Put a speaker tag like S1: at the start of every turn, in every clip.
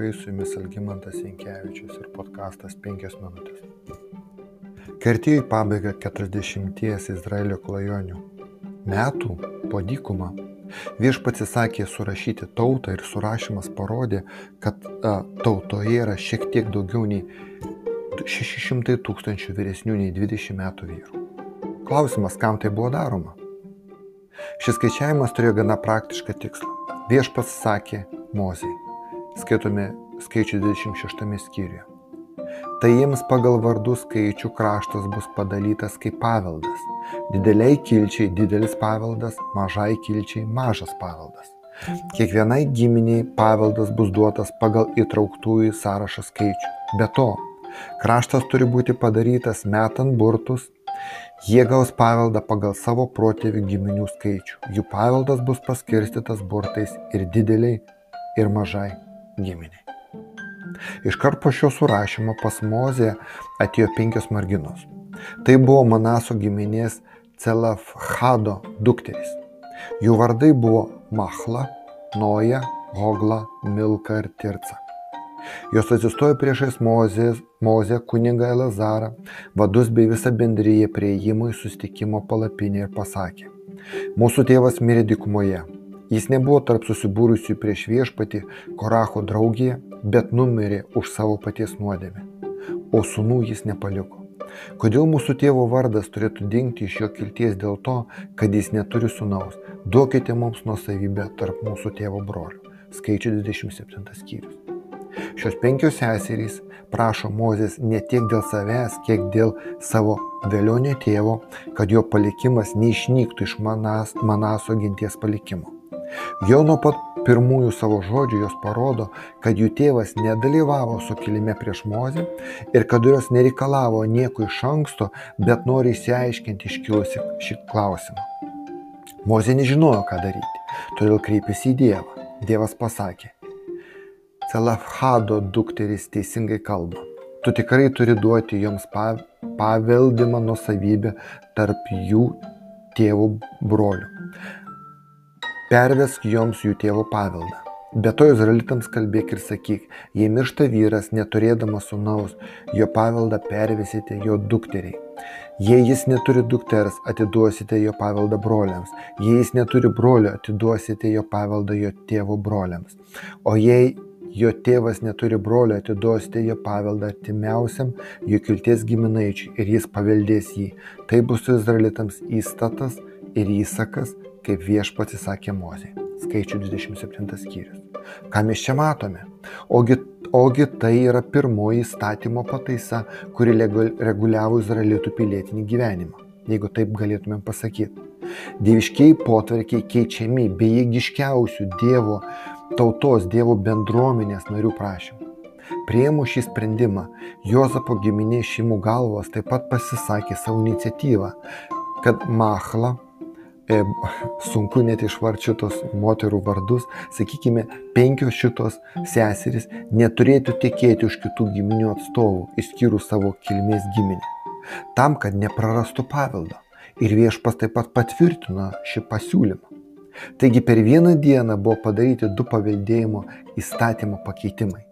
S1: draugai, su jumis Algymantas Inkevičius ir podkastas 5 minutės. Kertėjo į pabaigą 40 Izraelio klajonių. Metų po dykumą viešpats įsakė surašyti tautą ir surašymas parodė, kad a, tautoje yra šiek tiek daugiau nei 600 tūkstančių vyresnių nei 20 metų vyrų. Klausimas, kam tai buvo daroma? Šis skaičiavimas turėjo gana praktišką tikslą. Viešpats sakė Mozei skaitome skaičių 26 skyriuje. Tai jiems pagal vardų skaičių kraštas bus padalytas kaip paveldas. Dideliai kilčiai didelis paveldas, mažai kilčiai mažas paveldas. Kiekvienai giminiai paveldas bus duotas pagal įtrauktųjų sąrašą skaičių. Be to, kraštas turi būti padarytas metant burtus, jie gaus paveldą pagal savo protėvių giminių skaičių. Jų paveldas bus paskirstytas burtais ir dideliai, ir mažai giminiai. Iškart po šio surašymo pas Mozę atėjo penkios merginos. Tai buvo Manaso giminės Celafhado dukterys. Jų vardai buvo Mahla, Noja, Hogla, Milka ir Tirca. Jos atsistojo priešais Mozės, Mozę, kunigą Elazarą, vadus bei visą bendryje prieimų į sustikimo palapinę ir pasakė, mūsų tėvas mirė dikumoje, Jis nebuvo tarp susibūrusių prieš viešpatį Koracho draugiją, bet numirė už savo paties nuodėmę. O sunų jis nepaliko. Kodėl mūsų tėvo vardas turėtų dingti iš jo kilties dėl to, kad jis neturi sunaus? Duokite mums nuosavybę tarp mūsų tėvo brolių. Skaičių 27 skyrius. Šios penkios seserys prašo Mozės ne tiek dėl savęs, kiek dėl savo vėlionio tėvo, kad jo palikimas neišnyktų iš manas, Manaso ginties palikimo. Jau nuo pat pirmųjų savo žodžių jos parodo, kad jų tėvas nedalyvavo sukilime prieš Mozę ir kad jos nereikalavo nieko iš anksto, bet nori įsiaiškinti iškilusi šį klausimą. Mozė nežinojo, ką daryti, todėl kreipėsi į Dievą. Dievas pasakė, Celafhado dukteris teisingai kalba. Tu tikrai turi duoti joms paveldimą nusavybę tarp jų tėvų brolių pervesk joms jų tėvo paveldą. Be to izraelitams kalbėk ir sakyk, jei miršta vyras neturėdamas sunaus, jo paveldą pervesite jo dukteriai. Jei jis neturi dukters, atiduosite jo paveldą broliams. Jei jis neturi brolio, atiduosite jo paveldą jo tėvo broliams. O jei jo tėvas neturi brolio, atiduosite jo paveldą artimiausiam jo kilties giminaičiui ir jis paveldės jį. Tai bus su izraelitams įstatas ir įsakas kaip viešpats įsakė Mozei. Skaičių 27 skyrius. Ką mes čia matome? Ogi, ogi tai yra pirmoji įstatymo pataisa, kuri reguliavo izraelitų pilietinį gyvenimą, jeigu taip galėtumėm pasakyti. Dieviškiai potvarkiai keičiami bejėgiškiausių Dievo tautos, Dievo bendruomenės narių prašymų. Prieimu šį sprendimą, Jozapo giminės šeimų galvos taip pat pasisakė savo iniciatyvą, kad Machla E, sunku net išvardyti šitos moterų vardus, sakykime, penkios šitos seserys neturėtų tekėti už kitų giminių atstovų, išskyrus savo kilmės giminę, tam, kad neprarastų paveldo. Ir viešpas taip pat patvirtino šį pasiūlymą. Taigi per vieną dieną buvo padaryti du paveldėjimo įstatymo pakeitimai.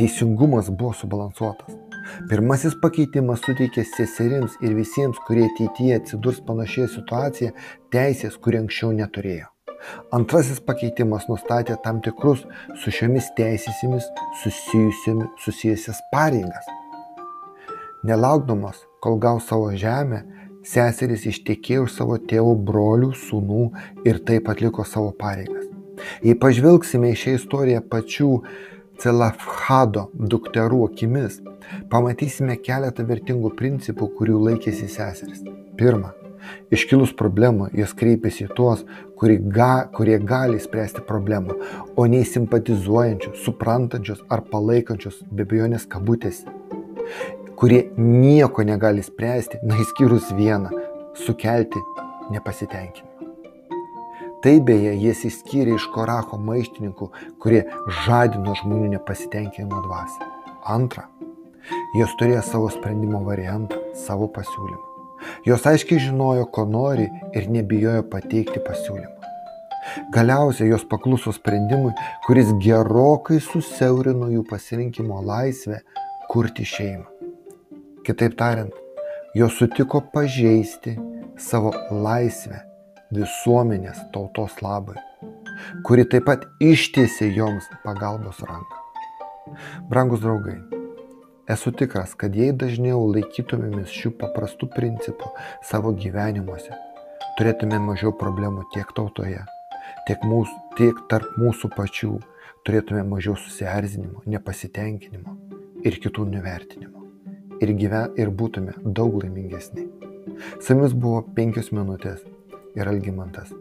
S1: Teisingumas buvo subalansuotas. Pirmasis pakeitimas suteikė seserims ir visiems, kurie ateityje atsidurs panašioje situacijoje, teisės, kurie anksčiau neturėjo. Antrasis pakeitimas nustatė tam tikrus su šiomis teisėmis susijusias pareigas. Nelaukdamas, kol gaus savo žemę, seserys ištekėjo už savo tėvų brolių, sūnų ir taip atliko savo pareigas. Jei pažvelgsime į šią istoriją pačių Celafhado dukterų akimis, pamatysime keletą vertingų principų, kurių laikėsi seseris. Pirma, iškilus problemą, jos kreipiasi į tuos, kurie, ga, kurie gali spręsti problemą, o ne į simpatizuojančius, suprantančius ar palaikančius be bejonės kabutėse, kurie nieko negali spręsti, na įskyrus vieną - sukelti nepasitenkinimą. Tai beje jis įskyrė iš Koracho maištininkų, kurie žadino žmonių nepasitenkinimo dvasę. Antra, jos turėjo savo sprendimo variantą, savo pasiūlymą. Jos aiškiai žinojo, ko nori ir nebijojo pateikti pasiūlymą. Galiausiai jos pakluso sprendimui, kuris gerokai susiaurino jų pasirinkimo laisvę kurti šeimą. Kitaip tariant, jos sutiko pažeisti savo laisvę visuomenės tautos labai, kuri taip pat ištiesė joms pagalbos ranką. Brangus draugai, esu tikras, kad jei dažniau laikytumėmės šių paprastų principų savo gyvenimuose, turėtume mažiau problemų tiek tautoje, tiek, mūsų, tiek tarp mūsų pačių, turėtume mažiau susierzinimo, nepasitenkinimo ir kitų nuvertinimo. Ir, gyven, ir būtume daug laimingesni. Su jumis buvo penkios minutės ir Algymantas.